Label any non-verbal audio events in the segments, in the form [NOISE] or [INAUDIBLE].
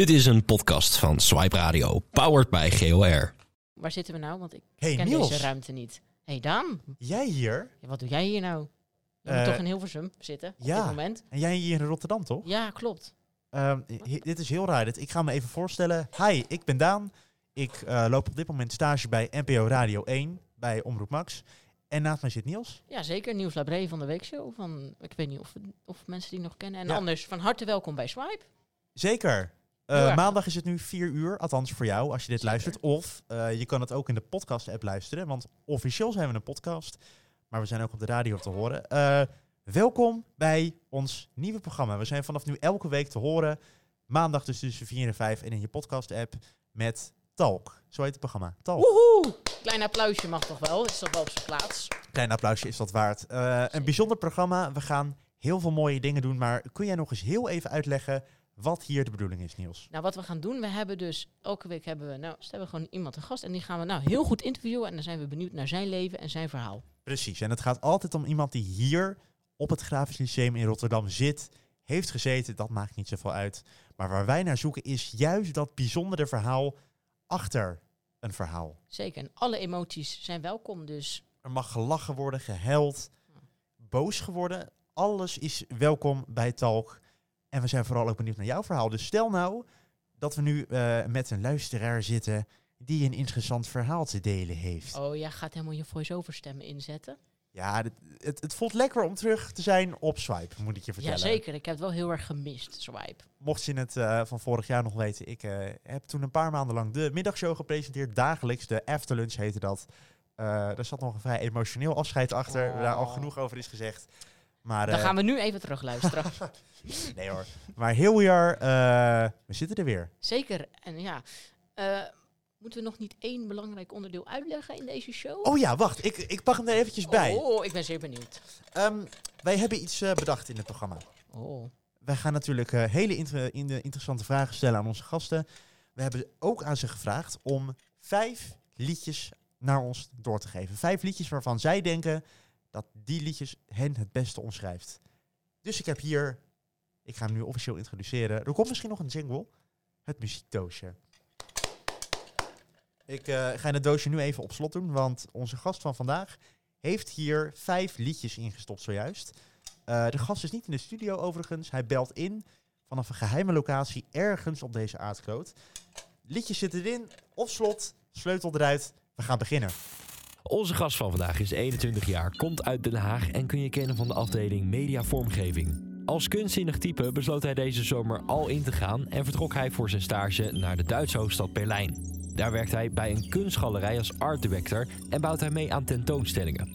Dit is een podcast van Swipe Radio, powered by GOR. Waar zitten we nou? Want ik Hey, ken Niels. deze ruimte niet. hey Daan, Jij hier ja, wat doe jij hier nou? Je moet Eh, toch in Hilversum zitten op ja. dit moment? en jij hier in Rotterdam, toch? Ja, klopt. Ehm, dit is heel raar. Dit, ik ga me even voorstellen. Hi, ik ben Daan. Ik eh, loop op dit moment stage bij NPO Radio 1 bij Omroep Max. En naast mij zit Niels. Ja, zeker. Nieuws Labré van de Weekshow. Van, ik weet niet of, of mensen die nog kennen. En Ja. anders, van harte welkom bij Swipe. Zeker. Eh, maandag is het nu 4 uur, althans voor jou als je dit Zeker. luistert. Of eh, je kan het ook in de podcast-app luisteren, want officieel zijn we een podcast, maar we zijn ook op de radio te horen. Eh, welkom bij ons nieuwe programma. We zijn vanaf nu elke week te horen, maandag dus tussen 4 en 5 en in je podcast-app met Talk. Zo heet het programma, Talk. Woehoe! Klein applausje mag toch wel? Is toch wel op zijn plaats? Klein applausje is dat waard. Een bijzonder programma. We gaan heel veel mooie dingen doen, maar kun jij nog eens heel even uitleggen wat hier de bedoeling is, Niels? Nou, wat we gaan doen, we hebben dus elke week hebben we, nou, stel we gewoon iemand een gast en die gaan we nou heel goed interviewen en dan zijn we benieuwd naar zijn leven en zijn verhaal. Precies, en het gaat altijd om iemand die hier op het Grafisch Lyceum in Rotterdam zit, heeft gezeten, dat maakt niet zoveel uit. Maar waar wij naar zoeken is juist dat bijzondere verhaal achter een verhaal. Zeker. En alle emoties zijn welkom, dus Er mag gelachen worden, gehuild, boos geworden. Alles is welkom bij Talk. En we zijn vooral ook benieuwd naar jouw verhaal. Dus stel nou dat we nu eh, met een luisteraar zitten die een interessant verhaal te delen heeft. oh, jij gaat helemaal je voice-over stemmen inzetten. Ja, dit- het, het voelt lekker om terug te zijn op Swipe, moet ik je vertellen. Ja, zeker. Ik heb het wel heel erg gemist, Swipe. Mocht je het eh, van vorig jaar nog weten, ik eh, heb toen een paar maanden lang de middagshow gepresenteerd. Dagelijks, de afterlunch heette dat. Eh daar zat nog een vrij emotioneel afscheid achter, waar daar al Oh. genoeg over is gezegd. Maar, Dan eh, gaan we nu even terugluisteren. [LAUGHS] nee hoor. Maar heel jaar, eh, we zitten er weer. zeker. En ja, eh, moeten we nog niet één belangrijk onderdeel uitleggen in deze show? Oh ja, wacht, ik, ik pak hem er eventjes bij. Oh, ik ben zeer benieuwd. Ehm, wij hebben iets bedacht in het programma. Oh, Wij gaan natuurlijk hele inter- in de interessante vragen stellen aan onze gasten. We hebben ook aan ze gevraagd om vijf liedjes naar ons door te geven. Vijf liedjes waarvan zij denken dat die liedjes hen het beste omschrijft. Dus ik heb hier, ik ga hem nu officieel introduceren. Er komt misschien nog een jingle. Het muziekdoosje. Ik eh, ga het doosje nu even op slot doen, want onze gast van vandaag heeft hier vijf liedjes ingestopt zojuist. Eh, de gast is niet in de studio overigens. Hij belt in vanaf een geheime locatie ergens op deze aardkloot. Liedjes zitten erin, op slot, sleutel eruit. We gaan beginnen. Onze gast van vandaag is 21 jaar, komt uit Den Haag en kun je kennen van de afdeling Media Vormgeving. Als kunstzinnig type besloot hij deze zomer al in te gaan en vertrok hij voor zijn stage naar de Duitse hoofdstad Berlijn. Daar werkt hij bij een kunstgalerij als art director en bouwt hij mee aan tentoonstellingen.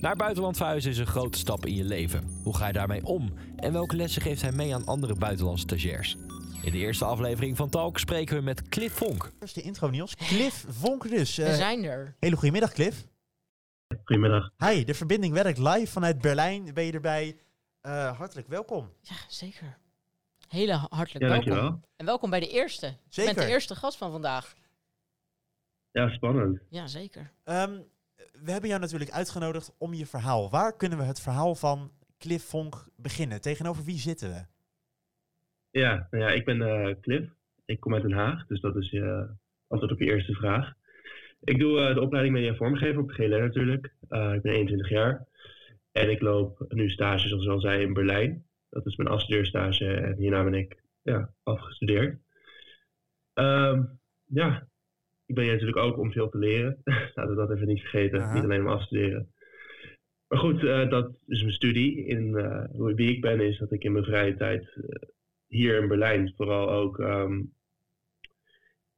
Naar buitenland verhuizen is een grote stap in je leven. Hoe ga je daarmee om? En welke lessen geeft hij mee aan andere buitenlandse stagiairs? In de eerste aflevering van Talk spreken we met Cliff Vonk. Eerst de intro, Niels. Cliff Vonk dus. we Eh, zijn er. hele goedemiddag, Cliff. Goedemiddag. Hi, de verbinding werkt live vanuit Berlijn. Ben je erbij? Eh, hartelijk welkom. Ja, zeker. Hele hartelijk Ja, welkom. dankjewel. En welkom bij de eerste. Je bent Zeker. de eerste gast van vandaag. Ja, spannend. Ja, zeker. Ehm, we hebben jou natuurlijk uitgenodigd om je verhaal. Waar kunnen we het verhaal van Cliff Vonk beginnen? Tegenover wie zitten we? Ja, nou ja ik ben eh Cliff. Ik kom uit Den Haag, dus dat is je antwoord op je eerste vraag. Ik doe eh, de opleiding media vormgeven op de GLR natuurlijk. Eh, ik ben 21 jaar. En ik loop nu stage, zoals ik al zei, in Berlijn. Dat is mijn afstudeerstage en hierna ben ik ja, afgestudeerd. Ehm, ja, ik ben hier natuurlijk ook om veel te leren. [LAUGHS] Laten we dat even niet vergeten. Aha. Niet alleen om af te studeren. Maar goed, eh, dat is mijn studie. In, eh, hoe- wie ik ben is dat ik in mijn vrije tijd eh, hier in Berlijn vooral ook ehm,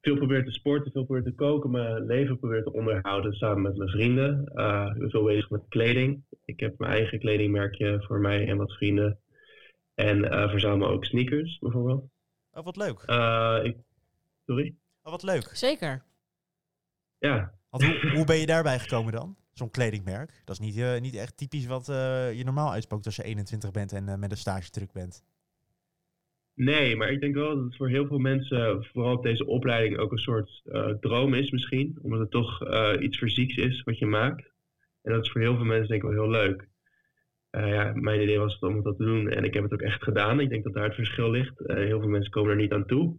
veel probeer te sporten, veel probeer te koken, mijn leven probeer te onderhouden samen met mijn vrienden. Eh, ik ben veel bezig met kleding. Ik heb mijn eigen kledingmerkje voor mij en wat vrienden. En eh, verzamel ook sneakers bijvoorbeeld. Oh, wat leuk. Eh, ik, sorry? Oh, wat leuk. Zeker. Ja, Want hoe, hoe ben je daarbij gekomen dan? Zo'n kledingmerk. Dat is niet, eh, niet echt typisch wat eh, je normaal uitspookt als je 21 bent en met een stage druk bent. Nee, maar ik denk wel dat het voor heel veel mensen, vooral op deze opleiding, ook een soort eh, droom is misschien. Omdat het toch eh, iets fysieks is wat je maakt. En dat is voor heel veel mensen denk ik wel heel leuk. Eh, ja, mijn idee was om dat te doen en ik heb het ook echt gedaan. Ik denk dat daar het verschil ligt. Heel veel mensen komen er niet aan toe.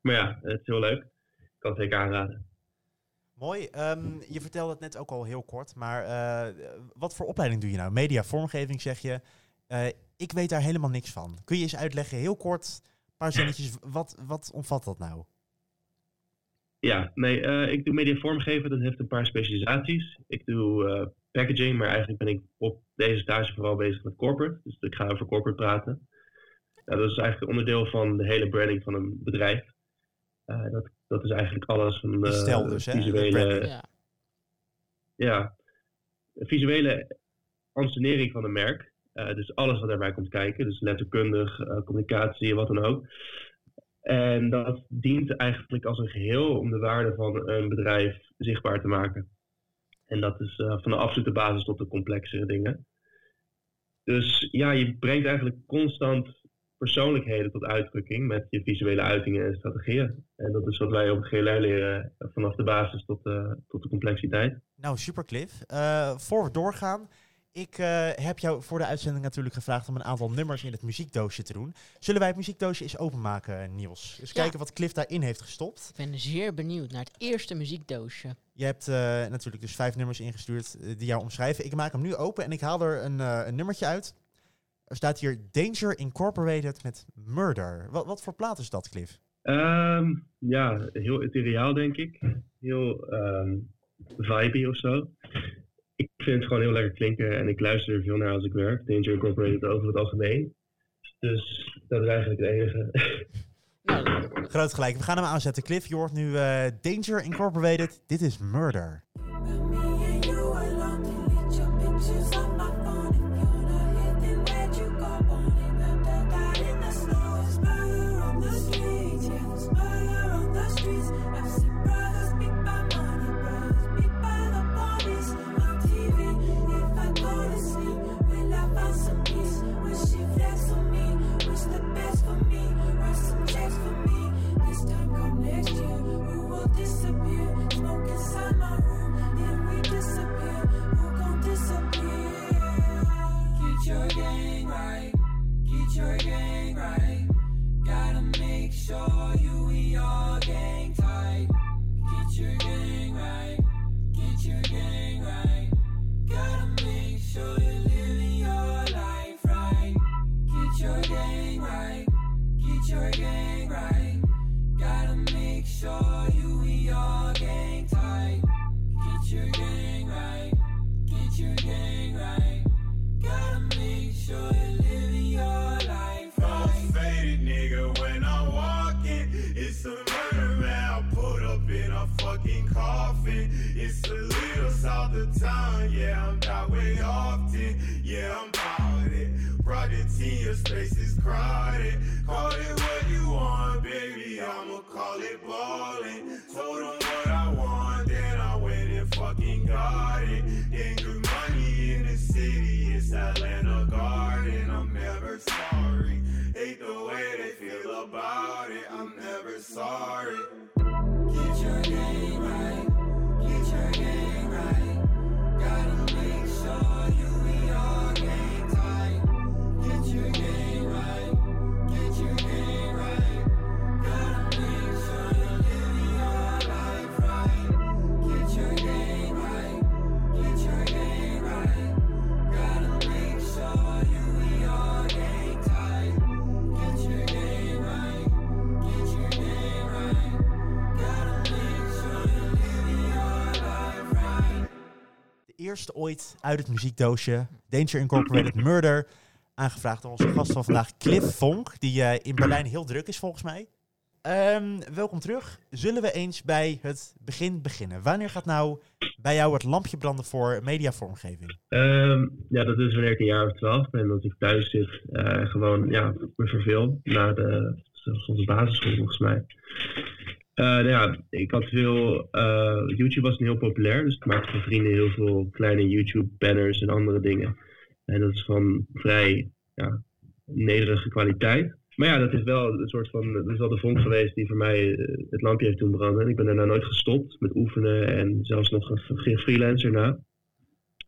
maar ja, het is heel leuk. Ik kan het zeker aanraden. Mooi. Ehm, je vertelde het net ook al heel kort, maar wat voor opleiding doe je nou? Media vormgeving zeg je. Ik weet daar helemaal niks van. Kun je eens uitleggen, heel kort, een paar zinnetjes, wat, wat omvat dat nou? Ja, nee, eh, ik doe media vormgeven. Dat heeft een paar specialisaties. Ik doe eh, packaging, maar eigenlijk ben ik op deze stage vooral bezig met corporate. Dus ik ga over corporate praten. Ja, dat is eigenlijk onderdeel van de hele branding van een bedrijf. Eh, dat, dat is eigenlijk alles van de stijl dus, hè, de visuele, branding. Ja. ja, visuele ansenering van een merk. Eh, dus alles wat daarbij komt kijken. Dus letterkundig, eh, communicatie, wat dan ook. En dat dient eigenlijk als een geheel om de waarde van een bedrijf zichtbaar te maken. En dat is eh, van de absolute basis tot de complexere dingen. Dus ja, je brengt eigenlijk constant persoonlijkheden tot uitdrukking met je visuele uitingen en strategieën. En dat is wat wij op GLR leren, vanaf de basis tot, eh, tot de complexiteit. Nou, super Cliff. Voor we doorgaan, ik eh, heb jou voor de uitzending natuurlijk gevraagd om een aantal nummers in het muziekdoosje te doen. Zullen wij het muziekdoosje eens openmaken, Niels? Eens Ja. kijken wat Cliff daarin heeft gestopt. Ik ben zeer benieuwd naar het eerste muziekdoosje. Je hebt eh, natuurlijk dus vijf nummers ingestuurd eh, die jou omschrijven. Ik maak hem nu open en ik haal er een, eh, een nummertje uit. Er staat hier Danger Incorporated met Murder. Wat, wat voor plaat is dat, Cliff? Ehm, ja, heel ethereaal denk ik. Heel ehm vibey of zo. Vind het gewoon heel lekker klinken en ik luister er veel naar als ik werk. Danger Incorporated over het algemeen. Dus dat is eigenlijk het enige. Nou, Groot gelijk. We gaan hem aanzetten. Cliff, je hoort nu eh, Danger Incorporated. Dit is Murder. Eerste ooit uit het muziekdoosje. Danger Incorporated Murder. Aangevraagd door onze gast van vandaag, Cliff Vonk. Die eh, in Berlijn heel druk is volgens mij. Ehm, welkom terug. Zullen we eens bij het begin beginnen? Wanneer gaat nou bij jou het lampje branden voor mediavormgeving? Ehm, ja, dat is wanneer ik een jaar of twaalf ben. Dat ik thuis zit. eh, gewoon, ja, me verveel. Na de, de basisschool volgens mij. Eh, nou ja, ik had veel... eh, YouTube was heel populair. Dus ik maakte van vrienden heel veel kleine YouTube-banners en andere dingen. En dat is van vrij ja, nederige kwaliteit. Maar ja, dat is wel een soort van, dat is wel de vonk geweest die voor mij eh, het lampje heeft doen branden. En ik ben daarna nooit gestopt met oefenen en zelfs nog een fre- freelancer na.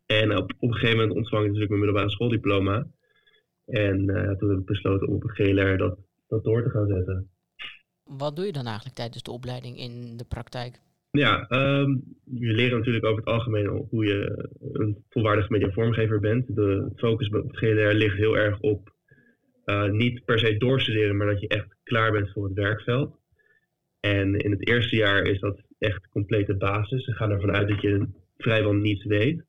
En op, op een gegeven moment ontvang ik natuurlijk mijn middelbare schooldiploma. En toen heb ik besloten om op het GLR dat, dat door te gaan zetten. Wat doe je dan eigenlijk tijdens de opleiding in de praktijk? Ja, ehm, je leert natuurlijk over het algemeen hoe je een volwaardig mediavormgever bent. De focus bij het GLR ligt heel erg op eh, niet per se doorstuderen, maar dat je echt klaar bent voor het werkveld. En in het eerste jaar is dat echt complete basis. Ze gaan ervan uit dat je vrijwel niets weet.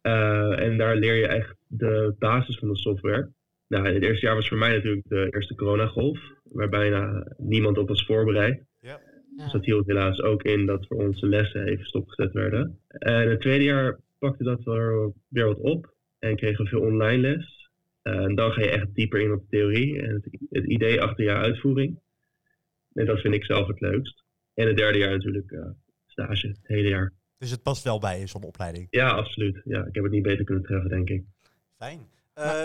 Eh, en daar leer je echt de basis van de software. Nou, het eerste jaar was voor mij natuurlijk de eerste coronagolf, waar bijna niemand op was voorbereid. Ja. Dus dat hield helaas ook in dat voor onze lessen even stopgezet werden. En het tweede jaar pakte dat weer, weer wat op en kregen we veel online les. Eh, en dan ga je echt dieper in op de theorie en het, het idee achter je uitvoering. En dat vind ik zelf het leukst. En het derde jaar natuurlijk eh, stage, het hele jaar. Dus het past wel bij zo'n opleiding. Ja, absoluut. Ja, ik heb het niet beter kunnen treffen, denk ik. Fijn. Eh,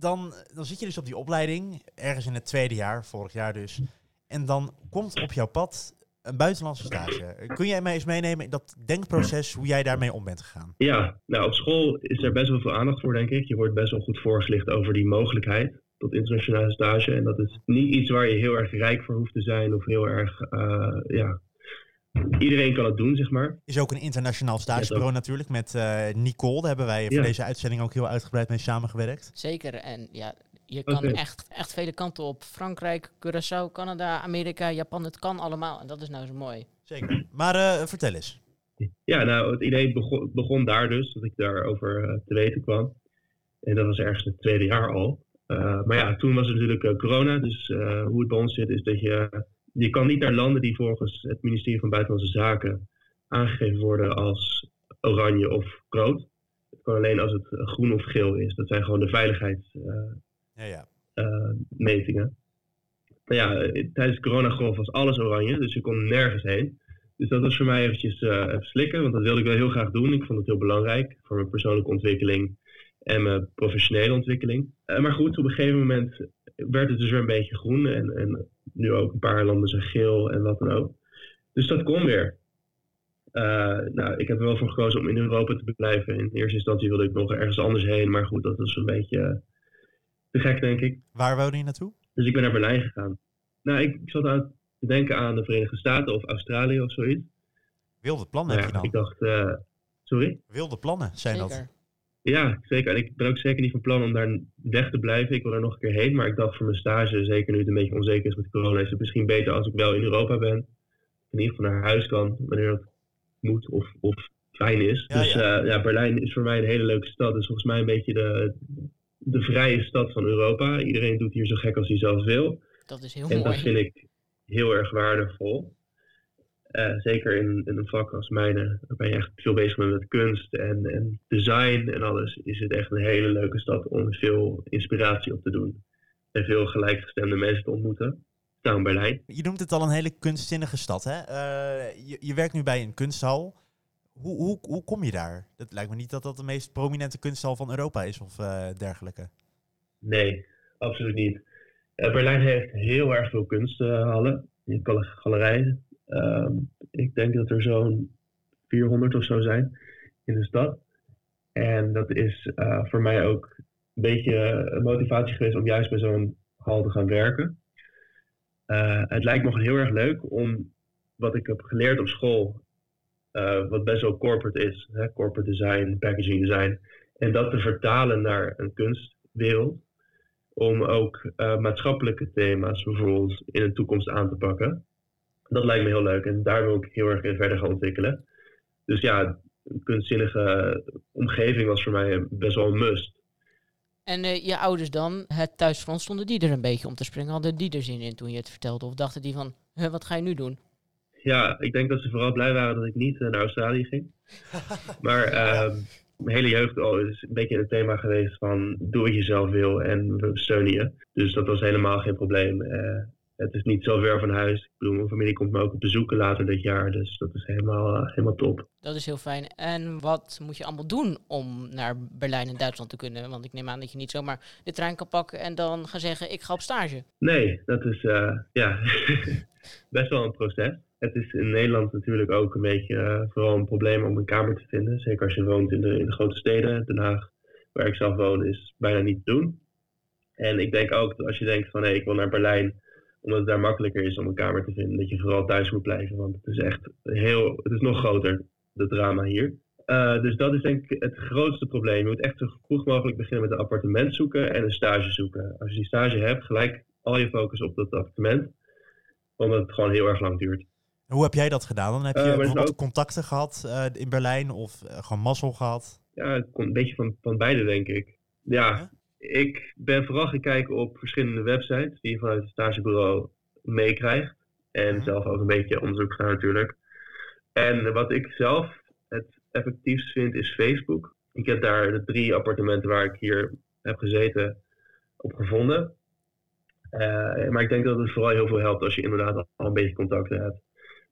dan, dan zit je dus op die opleiding, ergens in het tweede jaar, vorig jaar dus. En dan komt op jouw pad een buitenlandse stage. Kun jij mij eens meenemen in dat denkproces, hoe jij daarmee om bent gegaan? Ja, nou op school is er best wel veel aandacht voor, denk ik. Je wordt best wel goed voorgelicht over die mogelijkheid tot internationale stage. En dat is niet iets waar je heel erg rijk voor hoeft te zijn of heel erg, eh, ja... Iedereen kan het doen, zeg maar. Is ook een internationaal stagebureau natuurlijk met eh, Nicole. Daar hebben wij voor Ja. deze uitzending ook heel uitgebreid mee samengewerkt. Zeker. En ja, je kan echt, echt vele kanten op. Frankrijk, Curaçao, Canada, Amerika, Japan. Het kan allemaal. En dat is nou zo mooi. Zeker. Maar eh, vertel eens. Ja, nou, het idee begon, begon daar dus, dat ik daarover eh, te weten kwam. En dat was ergens het tweede jaar al. Eh, maar ja, toen was er natuurlijk corona. Dus eh, hoe het bij ons zit, is dat je... Je kan niet naar landen die volgens het ministerie van Buitenlandse Zaken aangegeven worden als oranje of rood. Het kan alleen als het groen of geel is. Dat zijn gewoon de veiligheidsmetingen. Ja, ja. metingen. Nou ja, tijdens de coronagolf was alles oranje, dus je kon nergens heen. Dus dat was voor mij eventjes eh, even slikken, want dat wilde ik wel heel graag doen. Ik vond het heel belangrijk voor mijn persoonlijke ontwikkeling en mijn professionele ontwikkeling. Eh, maar goed, op een gegeven moment werd het dus weer een beetje groen en, en nu ook een paar landen zijn geel en wat dan ook. Dus dat kon weer. Eh, nou, ik heb er wel voor gekozen om in Europa te blijven. In eerste instantie wilde ik nog ergens anders heen, maar goed, dat was een beetje eh, te gek, denk ik. Waar woonde je naartoe? Dus ik ben naar Berlijn gegaan. Nou, ik, ik zat aan te denken aan de Verenigde Staten of Australië of zoiets. Wilde plannen Nou heb ja, je ik dan. dacht, eh, sorry? Wilde plannen zijn dat. Ja, zeker. En ik ben ook zeker niet van plan om daar weg te blijven. Ik wil er nog een keer heen. Maar ik dacht voor mijn stage, zeker nu het een beetje onzeker is met corona, is het misschien beter als ik wel in Europa ben. In ieder geval naar huis kan, wanneer dat moet of, of fijn is. Ja, dus ja. ja. ja, Berlijn is voor mij een hele leuke stad. Het is volgens mij een beetje de, de vrije stad van Europa. Iedereen doet hier zo gek als hij zelf wil. Dat is heel En mooi. dat vind ik heel erg waardevol. Eh, zeker in, in een vak als mijne, waarbij je echt veel bezig bent met kunst en, en design en alles, is het echt een hele leuke stad om veel inspiratie op te doen. En veel gelijkgestemde mensen te ontmoeten. In Berlijn. Je noemt het al een hele kunstzinnige stad, hè? Eh, je, je werkt nu bij een kunsthal. Hoe, hoe, hoe kom je daar? Het lijkt me niet dat dat de meest prominente kunsthal van Europa is of eh, dergelijke. Nee, absoluut niet. Berlijn heeft heel erg veel kunsthallen. Galerijen. Ehm, ik denk dat er zo'n 400 of zo zijn in de stad. En dat is eh, voor mij ook een beetje een motivatie geweest om juist bij zo'n hal te gaan werken. Eh, het lijkt me heel erg leuk om wat ik heb geleerd op school, eh, wat best wel corporate is, hè, corporate design, packaging design, en dat te vertalen naar een kunstwereld om ook maatschappelijke thema's bijvoorbeeld in de toekomst aan te pakken. Dat lijkt me heel leuk en daar wil ik heel erg in verder gaan ontwikkelen. Dus ja, een kunstzinnige omgeving was voor mij best wel een must. En eh, je ouders dan, het thuisfront, stonden die er een beetje om te springen? Hadden die er zin in toen je het vertelde? Of dachten die van, "Huh, wat ga je nu doen? Ja, ik denk dat ze vooral blij waren dat ik niet eh, naar Australië ging. [LAUGHS] Maar ehm, mijn hele jeugd al is een beetje het thema geweest van doe wat je zelf wil en we steunen je. Dus dat was helemaal geen probleem. Eh, het is niet zo ver van huis. Ik bedoel, mijn familie komt me ook bezoeken later dit jaar. Dus dat is helemaal, eh, helemaal top. Dat is heel fijn. En wat moet je allemaal doen om naar Berlijn en Duitsland te kunnen? Want ik neem aan dat je niet zomaar de trein kan pakken en dan gaan zeggen, ik ga op stage. Nee, dat is eh, ja, [LAUGHS] best wel een proces. Het is in Nederland natuurlijk ook een beetje eh, vooral een probleem om een kamer te vinden. Zeker als je woont in de, in de grote steden. Den Haag, waar ik zelf woon, is bijna niet te doen. En ik denk ook dat als je denkt van hé, ik wil naar Berlijn Omdat het daar makkelijker is om een kamer te vinden. Dat je vooral thuis moet blijven. Want het is echt heel. Het is nog groter, de drama hier. Eh, dus dat is denk ik het grootste probleem. Je moet echt zo vroeg mogelijk beginnen met een appartement zoeken en een stage zoeken. Als je die stage hebt, gelijk al je focus op dat appartement. Omdat het gewoon heel erg lang duurt. Hoe heb jij dat gedaan? Dan heb je Eh, het is bijvoorbeeld ook- contacten gehad eh, in Berlijn of gewoon mazzel gehad? Ja, het een beetje van, van beide, denk ik. Ja, Ja? Ik ben vooral gaan kijken op verschillende websites die je vanuit het stagebureau meekrijgt. En Mhm. zelf ook een beetje onderzoek gedaan natuurlijk. En wat ik zelf het effectiefst vind is Facebook. Ik heb daar de drie appartementen waar ik hier heb gezeten op gevonden. Eh, maar ik denk dat het vooral heel veel helpt als je inderdaad al al een beetje contacten hebt.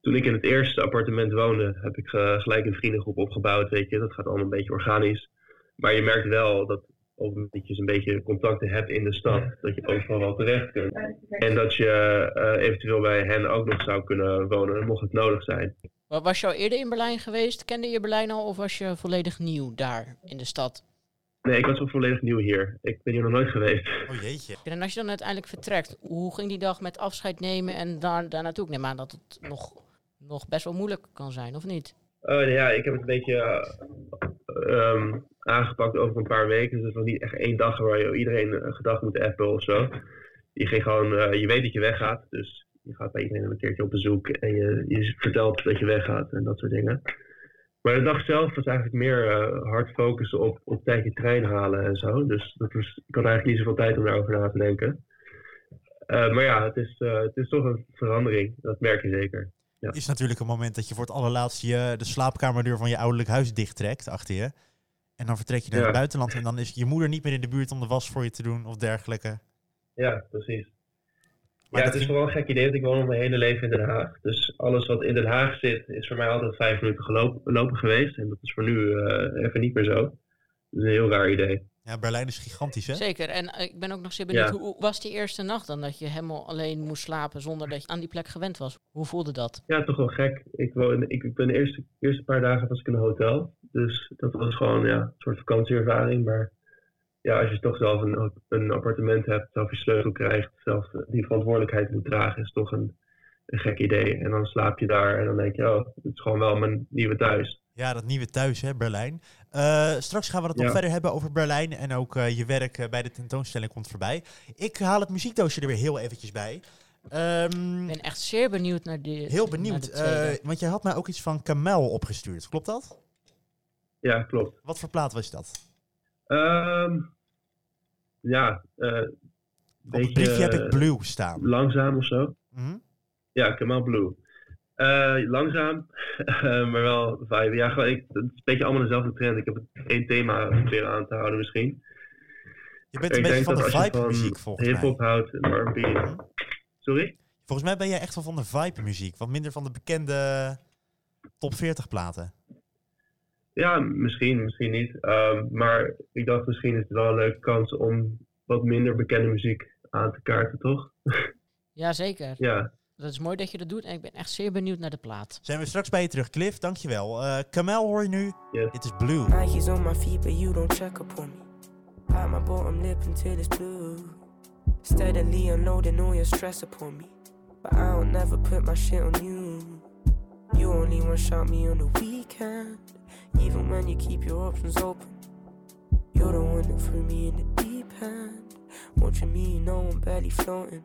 Toen ik in het eerste appartement woonde, heb ik eh, gelijk een vriendengroep opgebouwd. Weet je, dat gaat allemaal een beetje organisch. Maar je merkt wel dat dat je een beetje contacten hebt in de stad, dat je overal wel terecht kunt. En dat je eh, eventueel bij hen ook nog zou kunnen wonen, mocht het nodig zijn. Wa- Was je al eerder in Berlijn geweest? Kende je Berlijn al of was je volledig nieuw daar in de stad? Nee, ik was wel volledig nieuw hier. Ik ben hier nog nooit geweest. Oh jeetje. En als je dan uiteindelijk vertrekt, hoe ging die dag met afscheid nemen en daar, daar naartoe? Ik neem aan dat het nog, nog best wel moeilijk kan zijn, of niet? Oh ja, ik heb het een beetje eh, ehm, aangepakt over een paar weken. Dus het was niet echt één dag waar je iedereen een gedag moet appen of zo. Je, ging gewoon, eh, je weet dat je weggaat, dus je gaat bij iedereen een keertje op bezoek en je, je vertelt dat je weggaat en dat soort dingen. Maar de dag zelf was eigenlijk meer eh, hard focussen op op tijd je trein halen en zo. Dus dat ik had eigenlijk niet zoveel tijd om daarover na te denken. Eh, maar ja, het is, het is toch een verandering, dat merk je zeker. Ja. is natuurlijk een moment dat je voor het allerlaatst je, de slaapkamerdeur van je ouderlijk huis dichttrekt achter je. En dan vertrek je naar Ja. het buitenland en dan is je moeder niet meer in de buurt om de was voor je te doen of dergelijke. Ja, precies. Maar ja, het is ging- vooral een gek idee, want ik woon al mijn hele leven in Den Haag. Dus alles wat in Den Haag zit, is voor mij altijd vijf minuten gelopen, lopen geweest. En dat is voor nu eh, even niet meer zo. Dat is een heel raar idee. Ja, Berlijn is gigantisch hè? Zeker. En eh, ik ben ook nog zeer benieuwd, Ja. hoe was die eerste nacht dan dat je helemaal alleen moest slapen zonder dat je aan die plek gewend was? Hoe voelde dat? Ja, toch wel gek. Ik, woon, ik, ik ben de eerste, eerste paar dagen was ik in een hotel. Dus dat was gewoon ja, een soort vakantieervaring. Maar ja, als je toch zelf een, een appartement hebt, zelf je sleutel krijgt, zelf die verantwoordelijkheid moet dragen, is toch een, een gek idee. En dan slaap je daar en dan denk je, oh, het is gewoon wel mijn nieuwe thuis. Ja, dat nieuwe thuis hè, Berlijn. Eh, straks gaan we het nog Ja. verder hebben over Berlijn en ook eh, je werk eh, bij de tentoonstelling komt voorbij. Ik haal het muziekdoosje er weer heel eventjes bij. Ehm, Ik ben echt zeer benieuwd naar die. heel benieuwd, de eh, want jij had mij ook iets van Kamel opgestuurd, klopt dat? Ja, klopt. Wat voor plaat was dat? Ehm, ja, eh Op het briefje heb ik Blue staan. langzaam of zo. Mhm. Ja, Kamal Blue. Eh, langzaam, [LAUGHS] eh, maar wel vibe. Ja, gewoon, ik, het is een beetje allemaal dezelfde trend. Ik heb één thema proberen aan te houden misschien. Je bent een beetje van de dat als je vibe van muziek volgens mij. hip-hop houdt en R&B. Sorry? Volgens mij ben jij echt wel van de vibe muziek, wat minder van de bekende top 40 platen. Ja, misschien, misschien niet. Ehm, maar ik dacht misschien is het wel een leuke kans om wat minder bekende muziek aan te kaarten, toch? Jazeker. [LAUGHS] Ja, Dat is mooi dat je dat doet en ik ben echt zeer benieuwd naar de plaat. Zijn we straks bij je terug, Cliff? Dankjewel. Eh Kamel hoor je nu. Yes. Dit is Blue. Nike's on my feet, but you don't check up on me. Bite my bottom lip until it's blue. Steadily unloading all your stress upon me. But I don't never put my shit on you. You only one shot me on the weekend. Even when you keep your options open. You're the one that threw me in the deep end. Watching me, you know I'm barely floating.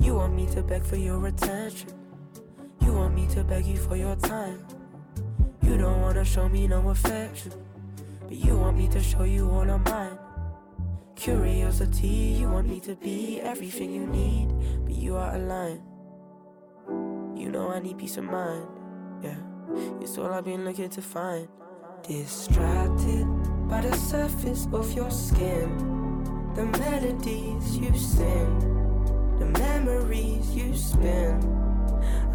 You want me to beg for your attention. You want me to beg you for your time. You don't wanna show me no affection. But you want me to show you all of mine. Curiosity, you want me to be everything you need. But you are a line. You know I need peace of mind. Yeah, it's all I've been looking to find. Distracted by the surface of your skin. The melodies you sing. Memories you spin.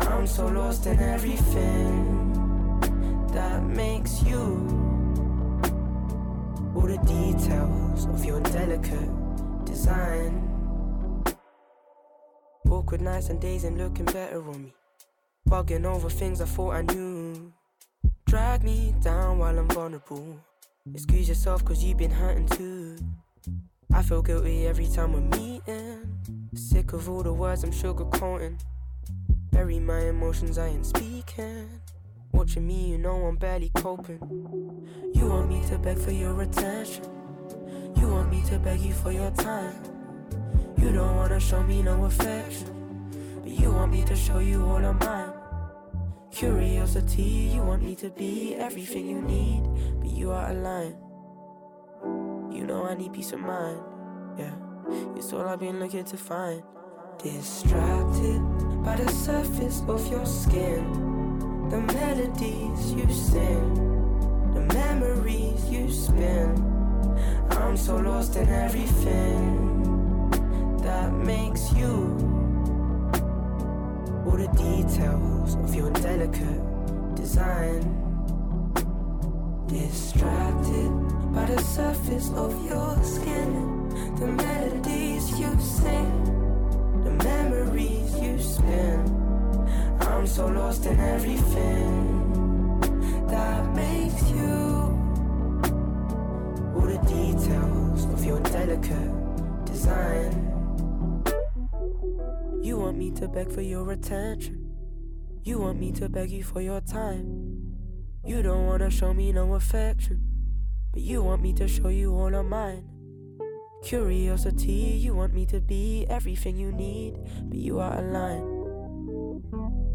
I'm so lost in everything that makes you. All the details of your delicate design. Awkward nights and days and looking better on me. Bugging over things I thought I knew. Drag me down while I'm vulnerable. Excuse yourself cause you've been hurting too. I feel guilty every time we're meeting. Sick of all the words I'm sugarcoating. Bury my emotions, I ain't speaking. Watching me, you know I'm barely coping. You want me to beg for your attention. You want me to beg you for your time. You don't wanna show me no affection. But you want me to show you all of mine. Curiosity, you want me to be everything you need. But you are a line. Know I need peace of mind. Yeah, it's all I've been looking to find. Distracted by the surface of your skin. The melodies you sing, the memories you spin. I'm so lost in everything that makes you. All the details of your delicate design. Distracted by the surface of your skin, the melodies you sing, the memories you spin. I'm so lost in everything that makes you. All the details of your delicate design. You want me to beg for your attention. You want me to beg you for your time. You don't wanna show me no affection, but you want me to show you all of mine. Curiosity, you want me to be everything you need, but you are a line.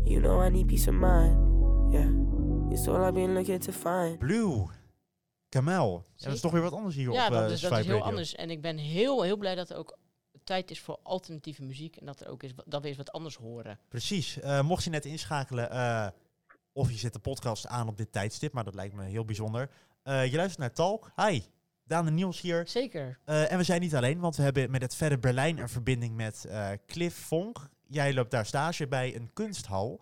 You know I need peace of mind, yeah. It's all I've been looking to find. Blue. Kamel. Ja, dat is toch weer wat anders hier Ja, op dat eh, is, dat is heel Radio. anders. En ik ben heel, heel blij dat er ook tijd is voor alternatieve muziek. En dat, er ook is, dat we eens wat anders horen. Precies. Eh, mocht je net inschakelen, eh, of je zet de podcast aan op dit tijdstip, maar dat lijkt me heel bijzonder. Eh, je luistert naar Talk. Hi, Daan en Niels hier. Zeker. Eh, en we zijn niet alleen, want we hebben met het Verre Berlijn een verbinding met eh, Cliff Vonk. Jij loopt daar stage bij een kunsthal.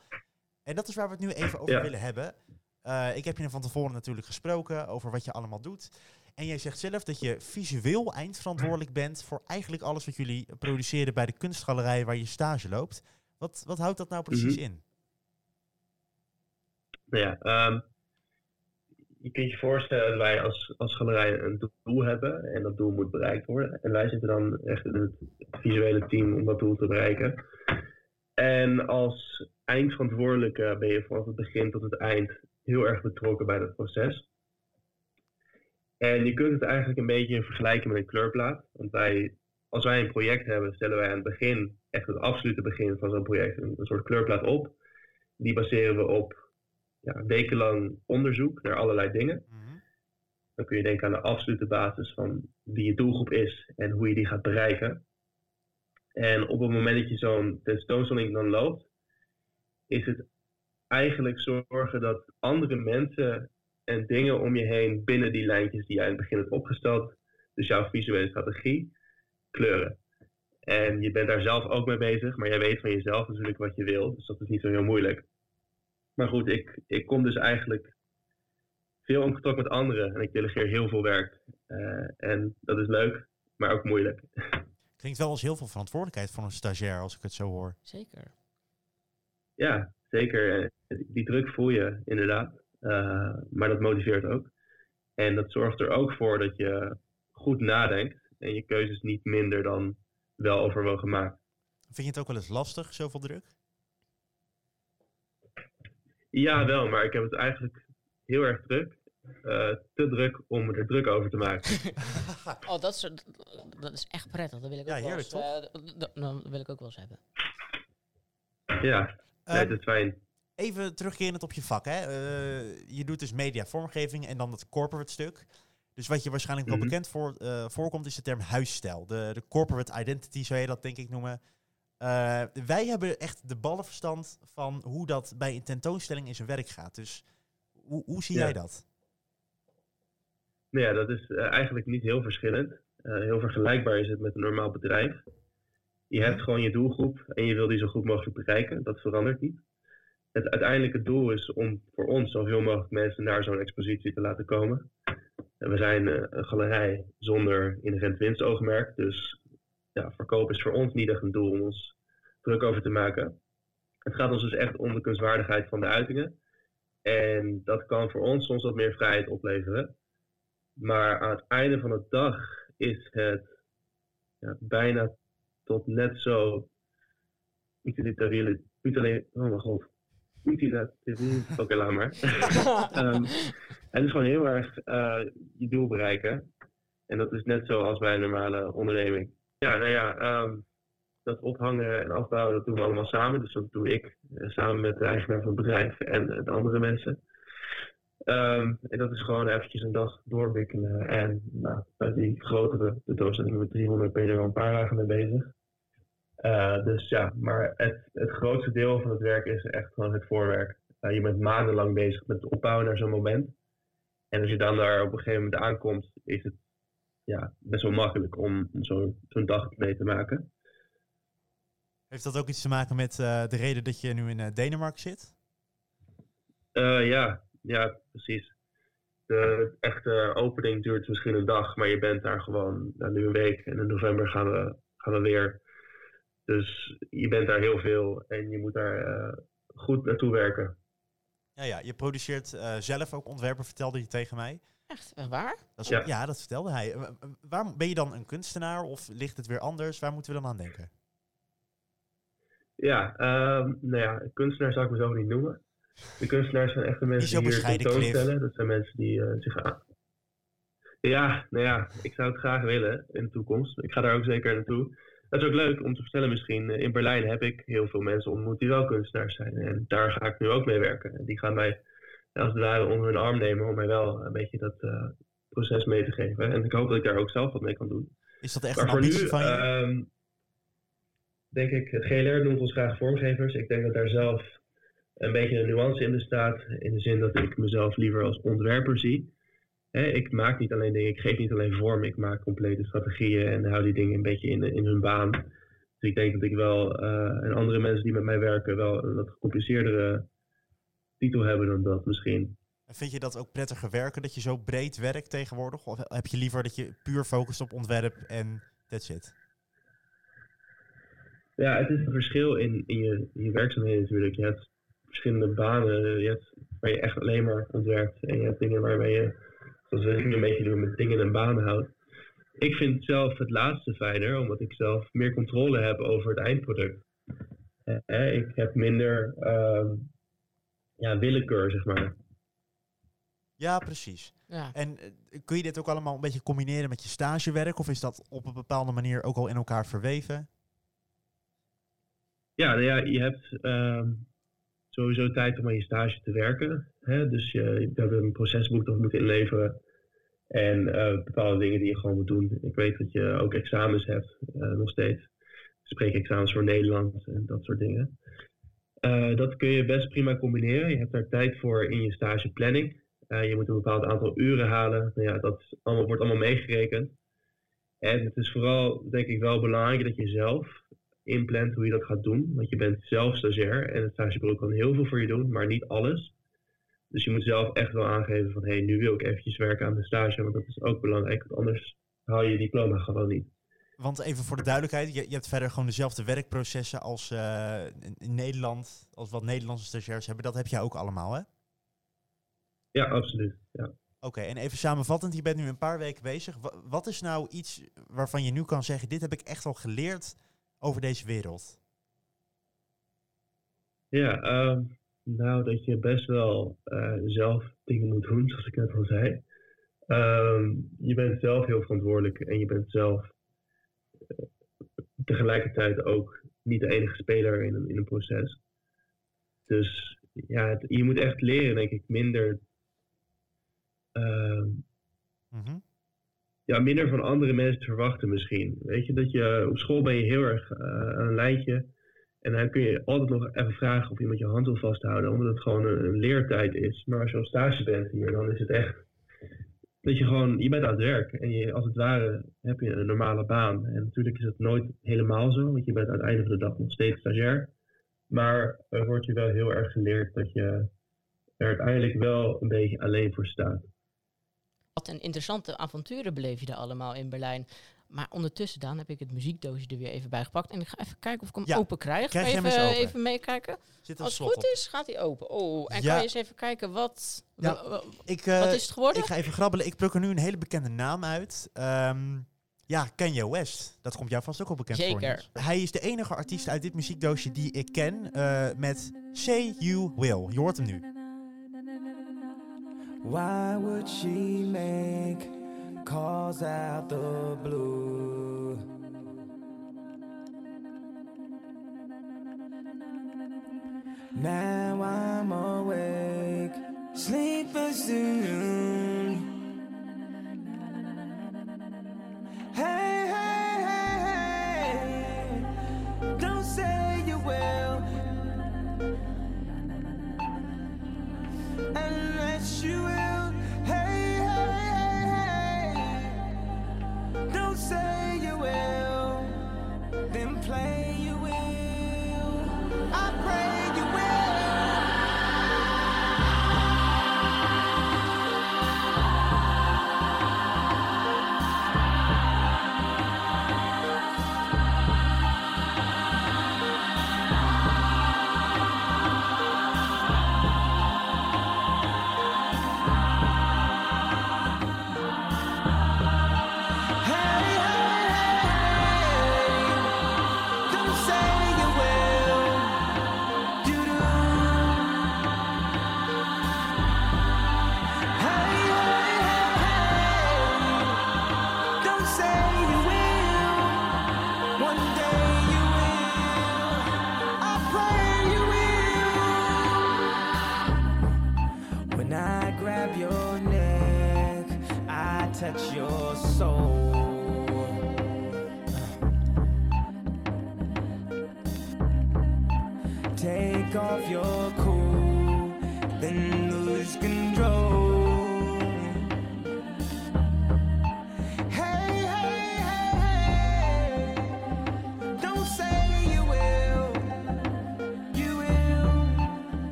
En dat is waar we het nu even over Ja. willen hebben. Eh, ik heb je van tevoren natuurlijk gesproken over wat je allemaal doet. En jij zegt zelf dat je visueel eindverantwoordelijk bent voor eigenlijk alles wat jullie produceren bij de kunstgalerij waar je stage loopt. Wat, wat houdt dat nou precies Mhm. in? Nou ja, ehm, je kunt je voorstellen dat wij als, als galerij een doel hebben en dat doel moet bereikt worden. En wij zitten dan echt in het visuele team om dat doel te bereiken. En als eindverantwoordelijke ben je vanaf het begin tot het eind heel erg betrokken bij dat proces. En je kunt het eigenlijk een beetje vergelijken met een kleurplaat. Want wij, als wij een project hebben, stellen wij aan het begin, echt het absolute begin van zo'n project, een, een soort kleurplaat op. Die baseren we op ja, wekenlang onderzoek naar allerlei dingen. Dan kun je denken aan de absolute basis van wie je doelgroep is en hoe je die gaat bereiken. En op het moment dat je zo'n tentoonstelling dan loopt, is het eigenlijk zorgen dat andere mensen en dingen om je heen binnen die lijntjes die jij in het begin hebt opgesteld, dus jouw visuele strategie, kleuren. En je bent daar zelf ook mee bezig, maar jij weet van jezelf natuurlijk wat je wil, dus dat is niet zo heel moeilijk. Maar goed, ik, ik kom dus eigenlijk veel in contact met anderen en ik delegeer heel veel werk. Eh, en dat is leuk, maar ook moeilijk. [LAUGHS] Klinkt wel als heel veel verantwoordelijkheid voor een stagiair als ik het zo hoor. Zeker. Ja, zeker. Die druk voel je inderdaad. Eh, maar dat motiveert ook. En dat zorgt er ook voor dat je goed nadenkt en je keuzes niet minder dan wel overwogen maakt. Vind je het ook wel eens lastig, zoveel druk? Ja, wel, maar ik heb het eigenlijk heel erg druk. Eh, te druk om er druk over te maken. [LAUGHS] Oh, dat is, dat is echt prettig. Dat wil ik Ja, ook wel heerlijk, eens, eh, d- d- dat wil ik ook wel eens hebben. ja, nee, Ehm, dat is fijn. Even terugkerend op je vak. Hè. Eh, je doet dus media vormgeving en dan het corporate stuk. Dus wat je waarschijnlijk wel Mhm. bekend voor, eh, voorkomt is de term huisstijl. De, de corporate identity zou je dat denk ik noemen. Eh, wij hebben echt de ballenverstand van hoe dat bij een tentoonstelling in zijn werk gaat. Dus hoe, hoe zie Ja. jij dat? Nou ja, dat is eh, eigenlijk niet heel verschillend. Eh, heel vergelijkbaar is het met een normaal bedrijf. Je hebt gewoon je doelgroep en je wil die zo goed mogelijk bereiken. Dat verandert niet. Het uiteindelijke doel is om voor ons zoveel mogelijk mensen naar zo'n expositie te laten komen. En we zijn een galerij zonder inherent winstoogmerk. Dus ja, verkoop is voor ons niet echt een doel om ons druk over te maken. Het gaat ons dus echt om de kunstwaardigheid van de uitingen. En dat kan voor ons soms wat meer vrijheid opleveren. Maar aan het einde van de dag is het ja, bijna tot net zo utilitariële, utilitariële, oh mijn god, oké, laat maar. Ehm, het is gewoon heel erg eh, je doel bereiken. En dat is net zo als bij een normale onderneming. Ja, nou ja, ehm, dat ophangen en afbouwen, dat doen we allemaal samen. Dus dat doe ik eh, samen met de eigenaar van het bedrijf en eh, de andere mensen. Ehm, en dat is gewoon eventjes een dag doorwikkelen. En nou, bij die grotere tentoonstelling met 300 ben je er een paar dagen mee bezig. Eh, dus ja, maar het, het grootste deel van het werk is echt gewoon het voorwerk. Je bent maandenlang bezig met het opbouwen naar zo'n moment. En als je dan daar op een gegeven moment aankomt, is het ja, best wel makkelijk om, om zo'n dag mee te maken. Heeft dat ook iets te maken met eh, de reden dat je nu in eh, Denemarken zit? Eh, ja, ja, precies. De echte opening duurt misschien een dag, maar je bent daar gewoon nou, nu een week. En in november gaan we, gaan we weer. Dus je bent daar heel veel en je moet daar goed naartoe werken. Ja, ja. Je produceert zelf ook ontwerpen, vertelde je tegen mij. Echt, waar? Dat is, Ja. ja. dat vertelde hij. Waar, ben je dan een kunstenaar of ligt het weer anders? Waar moeten we dan aan denken? Ja, ehm, nou ja, kunstenaar zou ik mezelf niet noemen. De kunstenaars zijn echt de mensen die hier tentoonstellen. Dat zijn mensen die eh, zich aan... Ja, nou ja, ik zou het graag willen in de toekomst. Ik ga daar ook zeker naartoe. Dat is ook leuk om te vertellen misschien. eh, In Berlijn heb ik heel veel mensen ontmoet die wel kunstenaars zijn. En daar ga ik nu ook mee werken. En die gaan mij als het ware onder hun arm nemen om mij wel een beetje dat eh, proces mee te geven. En ik hoop dat ik daar ook zelf wat mee kan doen. Is dat echt Maar een ambitie nu, van je? ehm, denk ik, het GLR noemt ons graag vormgevers. Ik denk dat daar zelf een beetje een nuance in bestaat. In de zin dat ik mezelf liever als ontwerper zie. Ik maak niet alleen dingen, ik geef niet alleen vorm. Ik maak complete strategieën en hou die dingen een beetje in, in hun baan. Dus ik denk dat ik wel, eh, en andere mensen die met mij werken, wel een wat gecompliceerdere titel hebben dan dat misschien. En Vind je dat ook prettiger werken, dat je zo breed werkt tegenwoordig? Of heb je liever dat je puur focust op ontwerp en that's it? Ja, het is een verschil in, in, je, in je werkzaamheden natuurlijk. Je hebt verschillende banen. Je hebt waar je echt alleen maar ontwerpt. En je hebt dingen waarbij je, zoals we nu een beetje doen, met dingen en banen houdt. Ik vind zelf het laatste fijner, omdat ik zelf meer controle heb over het eindproduct. Eh, eh, ik heb minder ehm, ja, willekeur, zeg maar. Ja, precies. Ja. En eh, kun je dit ook allemaal een beetje combineren met je stagewerk? Of is dat op een bepaalde manier ook al in elkaar verweven? Ja, nou ja, je hebt ehm, sowieso tijd om aan je stage te werken. Hè? Dus je, je hebt een procesboek dat moet inleveren. En eh, bepaalde dingen die je gewoon moet doen. Ik weet dat je ook examens hebt, eh, nog steeds. Spreekexamens voor Nederland en dat soort dingen. Eh, dat kun je best prima combineren. Je hebt daar tijd voor in je stageplanning. Eh, je moet een bepaald aantal uren halen. Nou ja, dat allemaal, wordt allemaal meegerekend. En het is vooral, denk ik, wel belangrijk dat je zelf inplant hoe je dat gaat doen. Want je bent zelf stagiair en het stagebureau kan heel veel voor je doen, maar niet alles. Dus je moet zelf echt wel aangeven van, hé, hey, nu wil ik eventjes werken aan de stage, want dat is ook belangrijk, want anders haal je je diploma gewoon niet. Want even voor de duidelijkheid, je, je hebt verder gewoon dezelfde werkprocessen als eh, in, Nederland, als wat Nederlandse stagiairs hebben. Dat heb jij ook allemaal, hè? Ja, absoluut. Ja. Oké, en even samenvattend, je bent nu een paar weken bezig. Wa- wat is nou iets waarvan je nu kan zeggen, dit heb ik echt al geleerd over deze wereld? Ja, ehm, nou dat je best wel eh, zelf dingen moet doen, zoals ik net al zei. Ehm, je bent zelf heel verantwoordelijk en je bent zelf tegelijkertijd ook niet de enige speler in een, in een proces. Dus ja, het- je moet echt leren, denk ik, minder, ehm, Mhm. ja, minder van andere mensen te verwachten misschien. Weet je, dat je op school ben je heel erg eh, aan een lijntje. En dan kun je altijd nog even vragen of iemand je hand wil vasthouden, omdat het gewoon een, een leertijd is. Maar als je op stage bent hier, dan is het echt dat je gewoon, je bent aan het werk. En je, als het ware heb je een normale baan. En natuurlijk is het nooit helemaal zo, want je bent aan het einde van de dag nog steeds stagiair. Maar er wordt je wel heel erg geleerd dat je er uiteindelijk wel een beetje alleen voor staat. Wat een interessante avonturen beleef je daar allemaal in Berlijn. Maar ondertussen, Daan, heb ik het muziekdoosje er weer even bij gepakt. En ik ga even kijken of ik hem Ja, open krijg. krijg even, eens open. even meekijken? Zit Als het goed op. is, gaat hij open. Oh, en Ja. kan je eens even kijken wat... Ja, Ik, eh, wat is het geworden? ik ga even grabbelen. Ik pluk er nu een hele bekende naam uit. Ehm, Ja, Kanye West. Dat komt jou vast ook wel bekend voor. Zeker. Niels. Hij is de enige artiest uit dit muziekdoosje die ik ken eh, met Say You Will. Je hoort hem nu. Why would she make calls out the blue? Now I'm awake, sleepless soon. Hey, hey, hey, hey, don't say you will. Unless you will,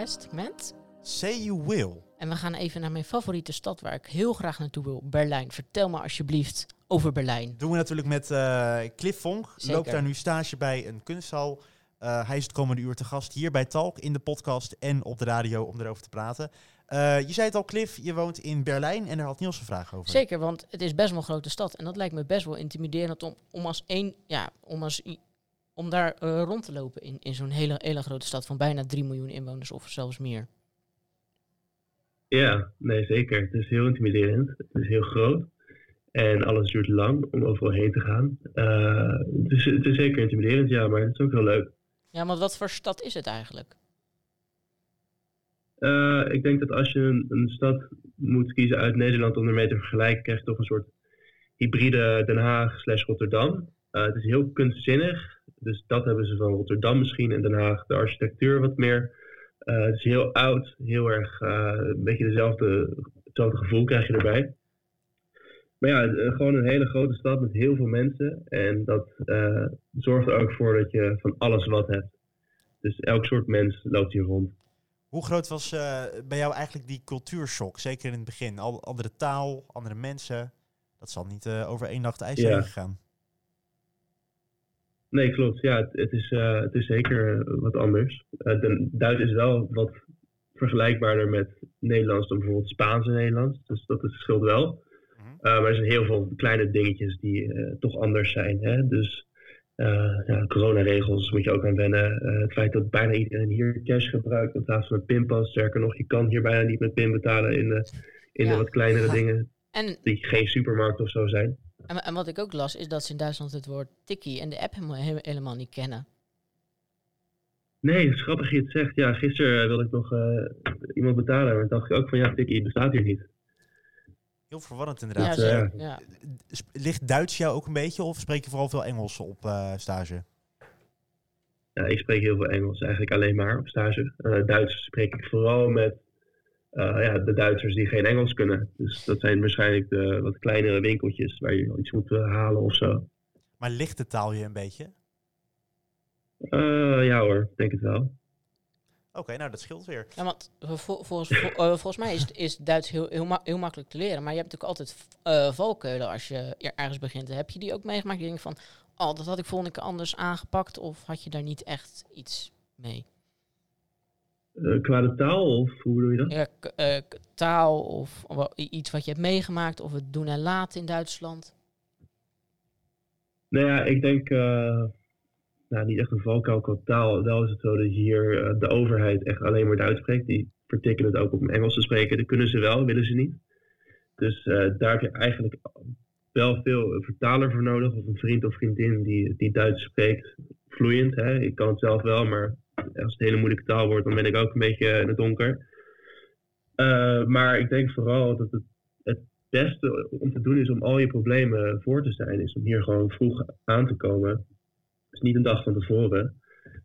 West met. Say You Will. En we gaan even naar mijn favoriete stad waar ik heel graag naartoe wil, Berlijn. Vertel me alsjeblieft over Berlijn. Doen we natuurlijk met eh, Cliff Vonk. Zeker. Loopt daar nu stage bij een kunsthal. Eh, hij is het komende uur te gast hier bij Talk in de podcast en op de radio om erover te praten. Eh, je zei het al, Cliff, je woont in Berlijn en daar had Niels een vraag over. Zeker, want het is best wel een grote stad. En dat lijkt me best wel intimiderend om, om als één, ja, om als om daar eh, rond te lopen in, in zo'n hele, hele grote stad van bijna 3 miljoen inwoners of zelfs meer. Ja, nee, zeker. Het is heel intimiderend. Het is heel groot. En alles duurt lang om overal heen te gaan. Eh, het, is, het is zeker intimiderend, ja, maar het is ook heel leuk. Ja, maar wat voor stad is het eigenlijk? Eh, ik denk dat als je een, een stad moet kiezen uit Nederland om ermee te vergelijken, krijg je toch een soort hybride Den Haag slash Rotterdam. Het is heel kunstzinnig, dus dat hebben ze van Rotterdam misschien en Den Haag de architectuur wat meer. Eh, het is heel oud, heel erg eh, een beetje dezelfde, hetzelfde gevoel krijg je erbij. Maar ja, eh, gewoon een hele grote stad met heel veel mensen. En dat zorgt er ook voor dat je van alles wat hebt. Dus elk soort mens loopt hier rond. Hoe groot was bij jou eigenlijk die cultuurshock? Zeker in het begin. Al, andere taal, andere mensen. Dat zal niet over één nacht ijs Ja. zijn gegaan. Nee, klopt. Ja, het, het is, eh, het is zeker eh, wat anders. Eh, de Duits is wel wat vergelijkbaarder met Nederlands dan bijvoorbeeld Spaans en Nederlands. Dus dat is, scheelt wel. Mhm. Eh, maar er zijn heel veel kleine dingetjes die eh, toch anders zijn. Hè? Dus eh ja, coronaregels moet je ook aan wennen. Eh, het feit dat bijna iedereen hier cash gebruikt in plaats van een pinpas. Sterker nog, je kan hier bijna niet met pin betalen in de, in de wat kleinere [LAUGHS] dingen En, die geen supermarkt of zo zijn. En, en wat ik ook las, is dat ze in Duitsland het woord tikkie en de app helemaal, he- helemaal niet kennen. Nee, het is grappig dat je het zegt. Ja, gisteren eh, wilde ik nog eh, iemand betalen. Maar dacht ik ook van ja, Tikkie bestaat hier niet. Heel verwarrend inderdaad. Ja. Ligt Duits jou ook een beetje of spreek je vooral veel Engels op eh, stage? Ja, ik spreek heel veel Engels, eigenlijk alleen maar op stage. Eh, Duits spreek ik vooral met ja, de Duitsers die geen Engels kunnen. Dus dat zijn waarschijnlijk de wat kleinere winkeltjes waar je iets moet eh, halen of zo. Maar ligt de taal je een beetje? Eh, ja hoor, denk het wel. Oké, nou dat scheelt weer. Ja, want vol- volgens, vol- eh, volgens mij is, is Duits heel, heel, ma- heel makkelijk te leren. Maar je hebt natuurlijk altijd eh, valkuilen als je er ergens begint. Heb je die ook meegemaakt? Je denkt van, oh, dat had ik volgende keer anders aangepakt. Of had je daar niet echt iets mee? Eh, qua de taal of hoe bedoel je dat? Ja, eh, taal of iets wat je hebt meegemaakt. Of het doen en laten in Duitsland. Nou ja, ik denk, eh, nou niet echt een valkuil qua taal. Wel is het zo dat hier de overheid echt alleen maar Duits spreekt. Die vertikken het ook om Engels te spreken. Dat kunnen ze wel, willen ze niet. Dus daar heb je eigenlijk wel veel een vertaler voor nodig. Of een vriend of vriendin die, die Duits spreekt. Vloeiend, hè. Ik kan het zelf wel, maar als het een hele moeilijke taal wordt, dan ben ik ook een beetje in het donker. Eh, maar ik denk vooral dat het het beste om te doen is om al je problemen voor te zijn. Is om hier gewoon vroeg aan te komen. Dus niet een dag van tevoren.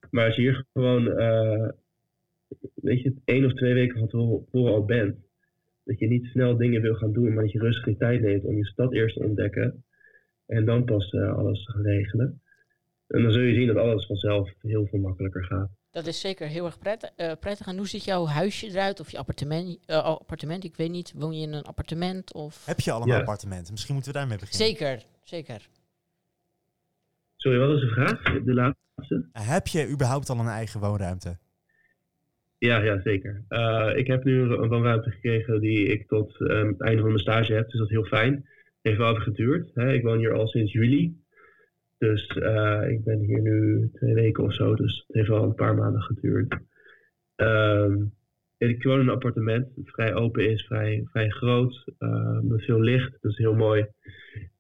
Maar als je hier gewoon, eh, weet je, één of twee weken van tevoren al bent. Dat je niet snel dingen wil gaan doen, maar dat je rustig je tijd neemt om je stad eerst te ontdekken. En dan pas eh, alles te gaan regelen. En dan zul je zien dat alles vanzelf heel veel makkelijker gaat. Dat is zeker heel erg prettig. eh, prettig. En hoe ziet jouw huisje eruit? Of je appartement? eh, appartement, ik weet niet. Woon je in een appartement? Of... Heb je allemaal Ja. appartementen? Misschien moeten we daarmee beginnen. Zeker, zeker. Sorry, wat is de vraag? De laatste? Heb je überhaupt al een eigen woonruimte? Ja, ja zeker. Eh, ik heb nu een woonruimte gekregen die ik tot ehm, het einde van mijn stage heb, dus dat is heel fijn. Het heeft wel even geduurd. Hè. Ik woon hier al sinds juli. Dus eh, ik ben hier nu twee weken of zo, dus het heeft wel een paar maanden geduurd. Ehm, ik woon in een appartement dat vrij open is, vrij, vrij groot, eh, met veel licht, dat is heel mooi.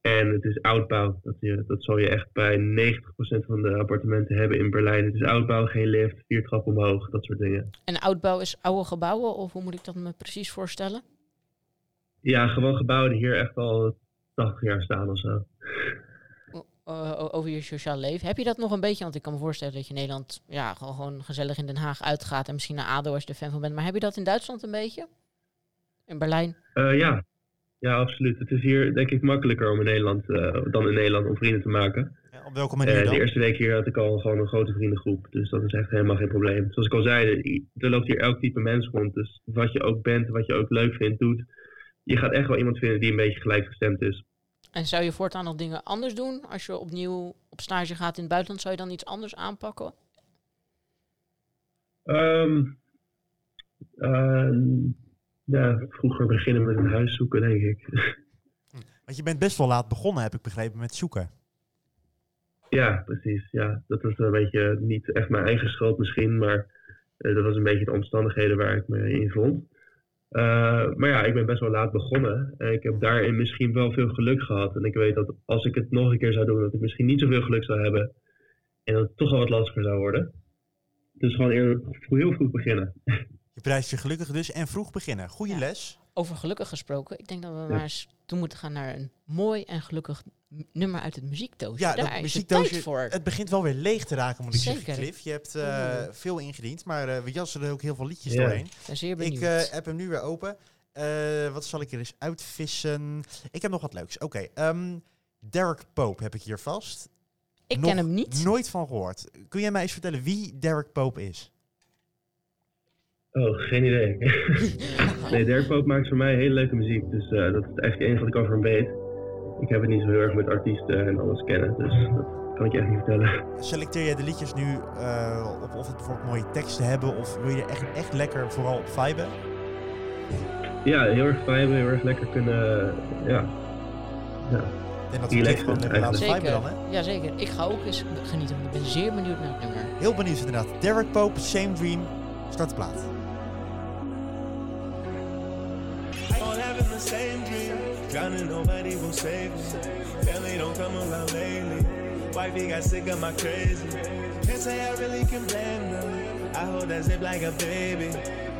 En het is oudbouw. Dat, je, dat zal je echt bij 90% van de appartementen hebben in Berlijn. Het is oudbouw, geen lift, vier trappen omhoog, dat soort dingen. En oudbouw is oude gebouwen? Of hoe moet ik dat me precies voorstellen? Ja, gewoon gebouwen die hier echt al 80 jaar staan of zo. Eh, over je sociaal leven. Heb je dat nog een beetje? Want ik kan me voorstellen dat je in Nederland ja, gewoon, gewoon gezellig in Den Haag uitgaat en misschien naar ADO als je er fan van bent. Maar heb je dat in Duitsland een beetje? In Berlijn? Eh, ja. ja, absoluut. Het is hier denk ik makkelijker om in Nederland, eh, dan in Nederland om vrienden te maken. Ja, op welke manier dan? de eerste week hier had ik al gewoon een grote vriendengroep. Dus dat is echt helemaal geen probleem. Zoals ik al zei, er loopt hier elk type mens rond. Dus wat je ook bent, wat je ook leuk vindt, doet. Je gaat echt wel iemand vinden die een beetje gelijkgestemd is. En zou je voortaan nog dingen anders doen? Als je opnieuw op stage gaat in het buitenland, zou je dan iets anders aanpakken? Ehm, ehm, ja, vroeger beginnen met een huis zoeken, denk ik. [LAUGHS] Want je bent best wel laat begonnen, heb ik begrepen, met zoeken. ja, precies. Ja, dat was een beetje niet echt mijn eigen schuld misschien, maar eh, dat was een beetje de omstandigheden waar ik me in vond. Eh, maar ja, ik ben best wel laat begonnen. En ik heb daarin misschien wel veel geluk gehad. En ik weet dat als ik het nog een keer zou doen, dat ik misschien niet zoveel geluk zou hebben. En dat het toch wel wat lastiger zou worden. Dus gewoon eerder heel vroeg beginnen. [LAUGHS] Je prijst je gelukkig dus en vroeg beginnen. Goeie Ja. les. Over gelukkig gesproken, ik denk dat we maar eens toe moeten gaan naar een mooi en gelukkig nummer uit het muziekdoosje. Ja, Daar dat is muziekdoosje, voor. het begint wel weer leeg te raken, moet ik zeggen, Zeker. Cliff. Je hebt eh, veel ingediend, maar eh, we jassen er ook heel veel liedjes doorheen. Ik ben zeer Ik benieuwd. eh, heb hem nu weer open. Eh, wat zal ik er eens uitvissen? Ik heb nog wat leuks. Oké, ehm, Derek Pope heb ik hier vast. ik nog ken hem niet. Nooit van gehoord. Kun jij mij eens vertellen wie Derek Pope is? Oh, geen idee. [LAUGHS] nee, Dirk Poop maakt voor mij hele leuke muziek. Dus eh, dat is echt het enige wat ik over hem weet. Ik heb het niet zo heel erg met artiesten en alles kennen. Dus dat kan ik je echt niet vertellen. Selecteer jij de liedjes nu eh, op of het bijvoorbeeld mooie teksten hebben of wil je er echt, echt lekker vooral op viben? Ja, heel erg viben, heel erg lekker kunnen. ja. ja. En dat Cliff gewoon lekker laten Zeker. viben dan, hè? Jazeker. Ik ga ook eens genieten, want ik ben zeer benieuwd naar het nummer. Heel benieuwd inderdaad. Derek Pope, Same Dream. Start de plaat. Same dream. Drowning, nobody will save me. Family don't come around lately. Wifey got sick of my crazy. Can't say I really can blame them. I hold that zip like a baby.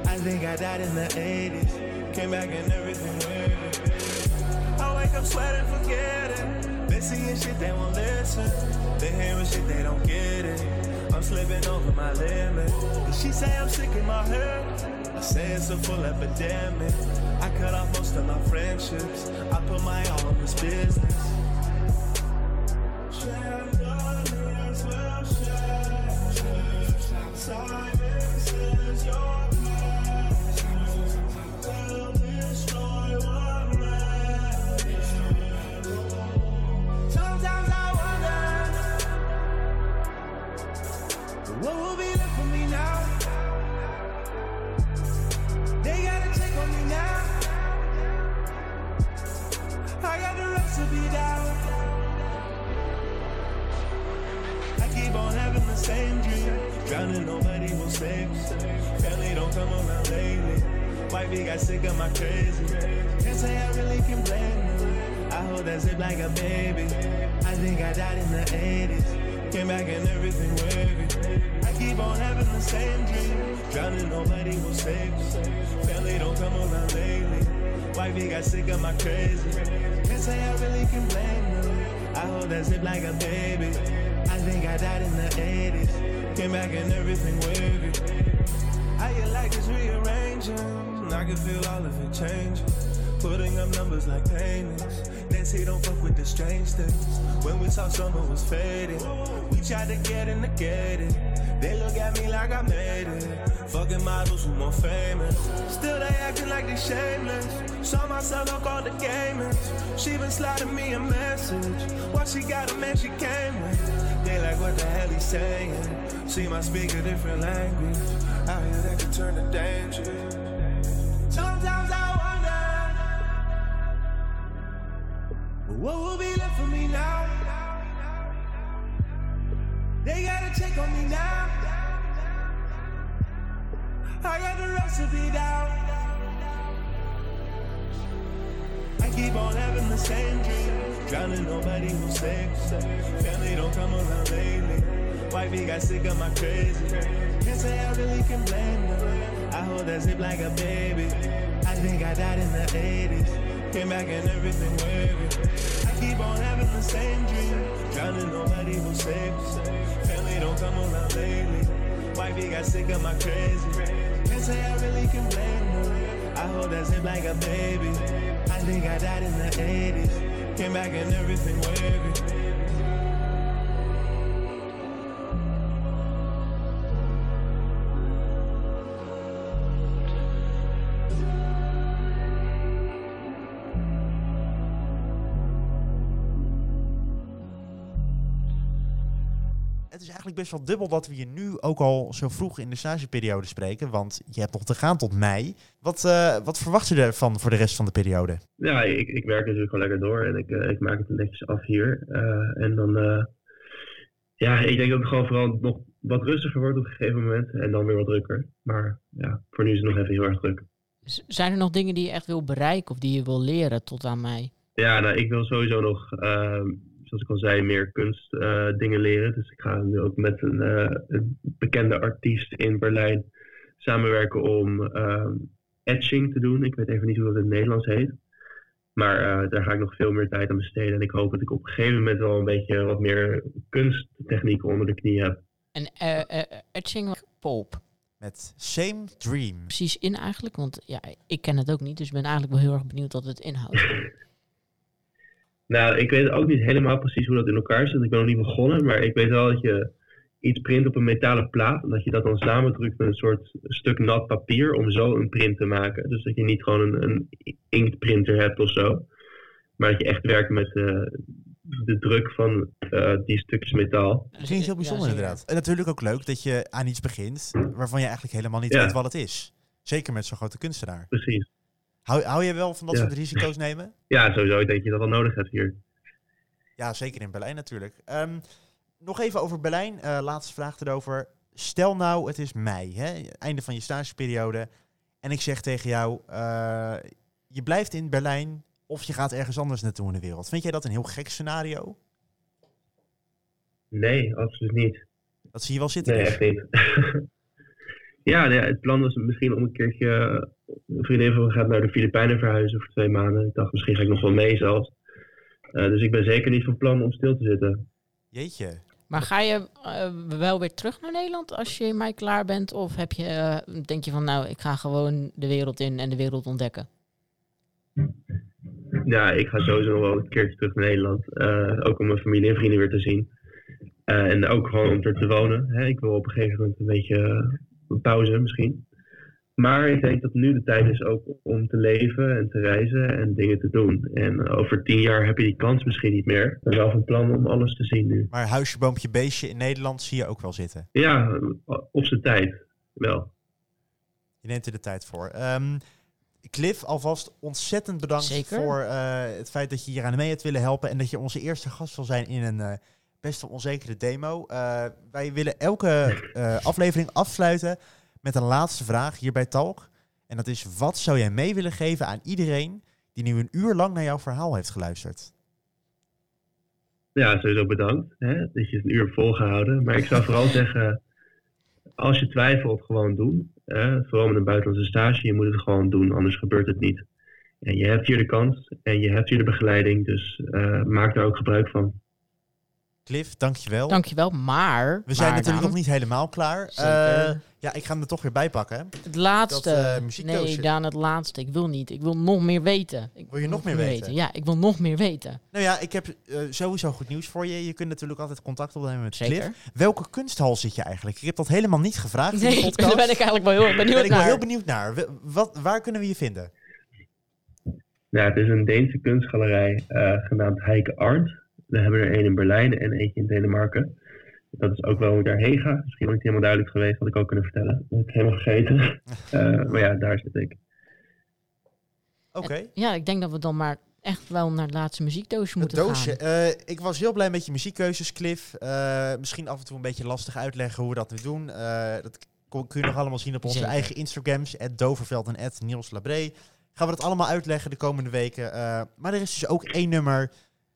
I think I died in the 80s. Came back and everything wavy. I wake up sweating, forgetting. They seeing shit, they won't listen. They hearing shit, they don't get it. I'm slipping over my limit. And she say I'm sick in my head. I say it's a full epidemic. I cut off most of my friendships. I put my all on this business. Came back and everything wavy. I keep on having the same dream. Drowning, nobody will save me. Family don't come around lately. Wifey got sick of my crazy. Can't say I really can blame them. I hold that zip like a baby. I think I died in the 80s. Came back and everything wavy. How you like it's rearranging? I can feel all of it changing. Putting up numbers like paintings. They say don't fuck with the strange things. When we saw summer was fading, we tried to get in the gated. They look at me like I made it. Fucking models who more famous. Still they acting like they shameless. Saw myself on the gamers. She been sliding me a message. Why she got a man she came with? They like what the hell he saying. See my speak a different language. Out here that could turn to danger. What will be left for me now. They gotta check on me now. I got the recipe down. I keep on having the same dream. Drowning, nobody will save. Family don't come around lately. Wifey got sick of my crazy. Can't say I really can blame them. I hold that zip like a baby. I think I died in the 80s. Came back and everything wavy. I keep on having the same dream. Drowning, nobody will save me. Family don't come around lately. Wifey got sick of my crazy. Can't say I really can blame them. I hold that zip like a baby. I think I died in the 80s. Came back and everything wavy. Eigenlijk best wel dubbel dat we je nu ook al zo vroeg in de stageperiode spreken. Want je hebt nog te gaan tot mei. Wat, eh, wat verwacht je ervan voor de rest van de periode? Ja, ik, ik werk natuurlijk gewoon lekker door en ik, eh, ik maak het netjes af hier. Eh, en dan, eh, ja, ik denk dat het gewoon vooral nog wat rustiger wordt op een gegeven moment en dan weer wat drukker. Maar ja, voor nu is het nog even heel erg druk. Zijn er nog dingen die je echt wil bereiken of die je wil leren tot aan mei? Ja, nou, ik wil sowieso nog, ehm, zoals ik al zei, meer kunstdingen dingen leren. Dus ik ga nu ook met een, eh, een bekende artiest in Berlijn samenwerken om ehm, etching te doen. Ik weet even niet hoe dat in het Nederlands heet. Maar eh, daar ga ik nog veel meer tijd aan besteden. En ik hoop dat ik op een gegeven moment wel een beetje wat meer kunsttechnieken onder de knie heb. En eh eh, etching pop Met Same Dream. precies in eigenlijk? Want ja, ik ken het ook niet, dus ik ben eigenlijk wel heel erg benieuwd wat het inhoudt. [LAUGHS] Nou, ik weet ook niet helemaal precies hoe dat in elkaar zit. Ik ben nog niet begonnen, maar ik weet wel dat je iets print op een metalen plaat. En dat je dat dan samendrukt met een soort stuk nat papier om zo een print te maken. Dus dat je niet gewoon een, een inktprinter hebt of zo. Maar dat je echt werkt met eh, de druk van eh, die stukjes metaal. Dat is heel bijzonder Ja, inderdaad. En natuurlijk ook leuk dat je aan iets begint waarvan je eigenlijk helemaal niet Ja. weet wat het is. Zeker met zo'n grote kunstenaar. Precies. Hou, hou je wel van dat Ja. soort risico's nemen? Ja, sowieso. Ik denk dat je dat wel nodig hebt hier. Ja, zeker in Berlijn natuurlijk. Ehm, nog even over Berlijn. Eh, laatste vraag erover. Stel nou, het is mei, hè? einde van je stageperiode. En ik zeg tegen jou, eh, je blijft in Berlijn of je gaat ergens anders naartoe in de wereld. Vind jij dat een heel gek scenario? Nee, absoluut niet. Dat zie je wel zitten. Nee, dus. echt niet. [LAUGHS] ja, nee, het plan was misschien om een keertje... Een vriendin van me gaat naar de Filipijnen verhuizen voor twee maanden. Ik dacht, misschien ga ik nog wel mee zelfs. Eh, dus ik ben zeker niet van plan om stil te zitten. Jeetje. Maar ga je eh, wel weer terug naar Nederland als je in mei klaar bent? Of heb je, eh, denk je van nou, ik ga gewoon de wereld in en de wereld ontdekken? Ja, ik ga sowieso nog wel een keertje terug naar Nederland. Eh, ook om mijn familie en vrienden weer te zien. Eh, en ook gewoon om er te wonen. Hè. Ik wil op een gegeven moment een beetje een pauze misschien. Maar ik denk dat nu de tijd is ook om te leven en te reizen en dingen te doen. En over tien jaar heb je die kans misschien niet meer. Ik ben wel van plan om alles te zien nu. Maar huisje, boompje, beestje in Nederland zie je ook wel zitten. Ja, op zijn tijd. Wel. Je neemt er de tijd voor. Ehm Cliff, alvast ontzettend bedankt Zeker. voor eh, het feit dat je hier aan mee hebt willen helpen. En dat je onze eerste gast wil zijn in een eh, best wel onzekere demo. Eh, wij willen elke eh, aflevering afsluiten met een laatste vraag hier bij Talk. En dat is, wat zou jij mee willen geven aan iedereen die nu een uur lang naar jouw verhaal heeft geluisterd? Ja, sowieso bedankt hè, dat je het een uur volgehouden. Maar ik zou [LAUGHS] vooral zeggen, als je twijfelt, gewoon doen. Hè, vooral met een buitenlandse stage, je moet het gewoon doen, anders gebeurt het niet. En je hebt hier de kans en je hebt hier de begeleiding, dus eh, maak daar ook gebruik van. Cliff, dankjewel. Dankjewel, maar... We zijn maar natuurlijk nog niet helemaal klaar. Eh, ja, ik ga hem er toch weer bij pakken. Het laatste. dat, eh, muziekdoosje. nee, Daan, het laatste. Ik wil niet. Ik wil nog meer weten. Ik Wil je nog meer weten? Ja, ik wil nog meer weten. Nou ja, ik heb eh, sowieso goed nieuws voor je. Je kunt natuurlijk altijd contact opnemen met Zeker. Cliff. Welke kunsthal zit je eigenlijk? Ik heb dat helemaal niet gevraagd in de Nee, [LAUGHS] podcast. daar ben ik eigenlijk wel heel benieuwd ben ik wel naar. heel benieuwd naar. Wat, waar kunnen we je vinden? Ja, het is een Deense kunstgalerij eh, genaamd Heike Arndt. We hebben er één in Berlijn en eentje in Denemarken. Dat is ook wel hoe ik daarheen ga. Misschien nog niet helemaal duidelijk geweest, had ik ook kunnen vertellen. Dat heb ik helemaal vergeten. [LAUGHS] Eh, maar ja, daar zit ik. Oké. Ja, ik denk dat we dan maar echt wel naar het laatste muziekdoosje moeten doosje. gaan. Eh, ik was heel blij met je muziekkeuzes, Cliff. Eh, misschien af en toe een beetje lastig uitleggen hoe we dat nu doen. Eh, dat kun je nog allemaal zien op onze Zeker. eigen Instagrams. Doverveld en Niels Labré. Gaan we dat allemaal uitleggen de komende weken. Eh, maar er is dus ook één nummer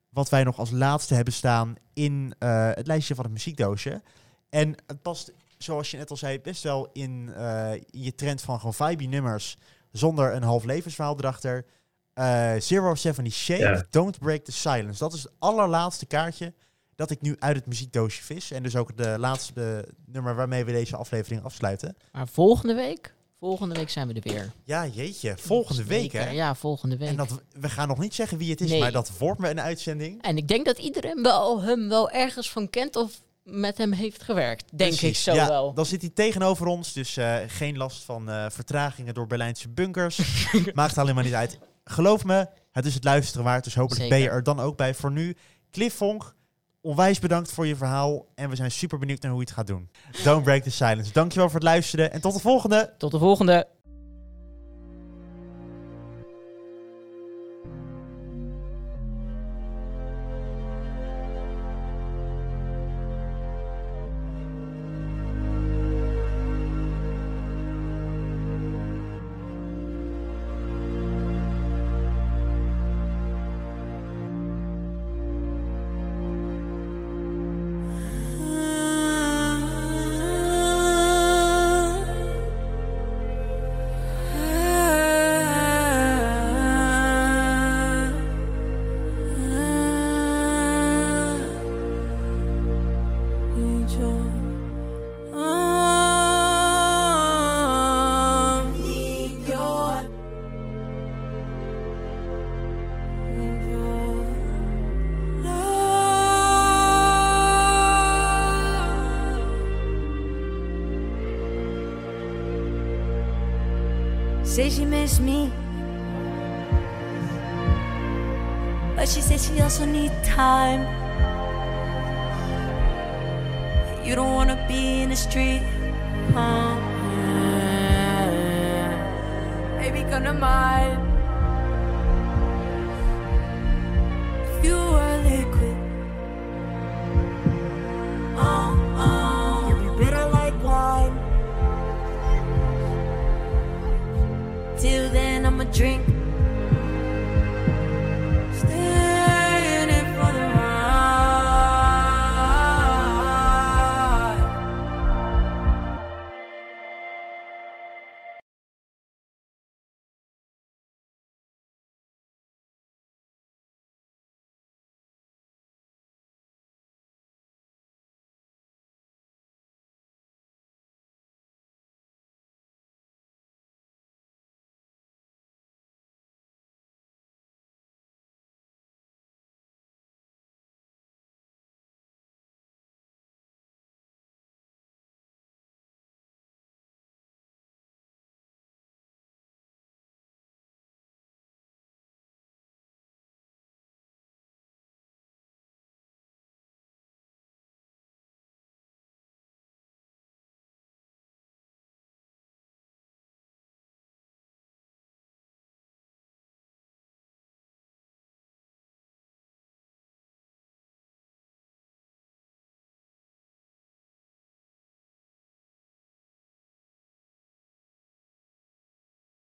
wat wij nog als laatste hebben staan in eh, het lijstje van het muziekdoosje. En het past, zoals je net al zei, best wel in, eh, in je trend van gewoon vibe nummers zonder een half levensverhaal erachter. Eh Zero Seventy Shape, Ja. Don't Break the Silence. Dat is het allerlaatste kaartje dat ik nu uit het muziekdoosje vis. En dus ook de laatste nummer waarmee we deze aflevering afsluiten. Maar volgende week, volgende week zijn we er weer. Ja, jeetje. Volgende week, hè? Ja, volgende week. En dat, we gaan nog niet zeggen wie het is, Nee. maar dat wordt me een uitzending. En ik denk dat iedereen wel, hem wel ergens van kent of met hem heeft gewerkt. Denk ik zo ja, wel. Dan zit hij tegenover ons, dus eh, geen last van eh, vertragingen door Berlijnse bunkers. [LAUGHS] Maakt allemaal niet uit. Geloof me, het is het luisteren waard, dus hopelijk ben je er dan ook bij. Voor nu, Cliff Vonk, onwijs bedankt voor je verhaal. En we zijn super benieuwd naar hoe je het gaat doen. Don't break the silence. Dankjewel voor het luisteren. En tot de volgende. Tot de volgende. You don't wanna be in the street, huh? Baby, gonna mind. If you liquid, oh, oh, you'd bitter like wine. Till then, I'ma drink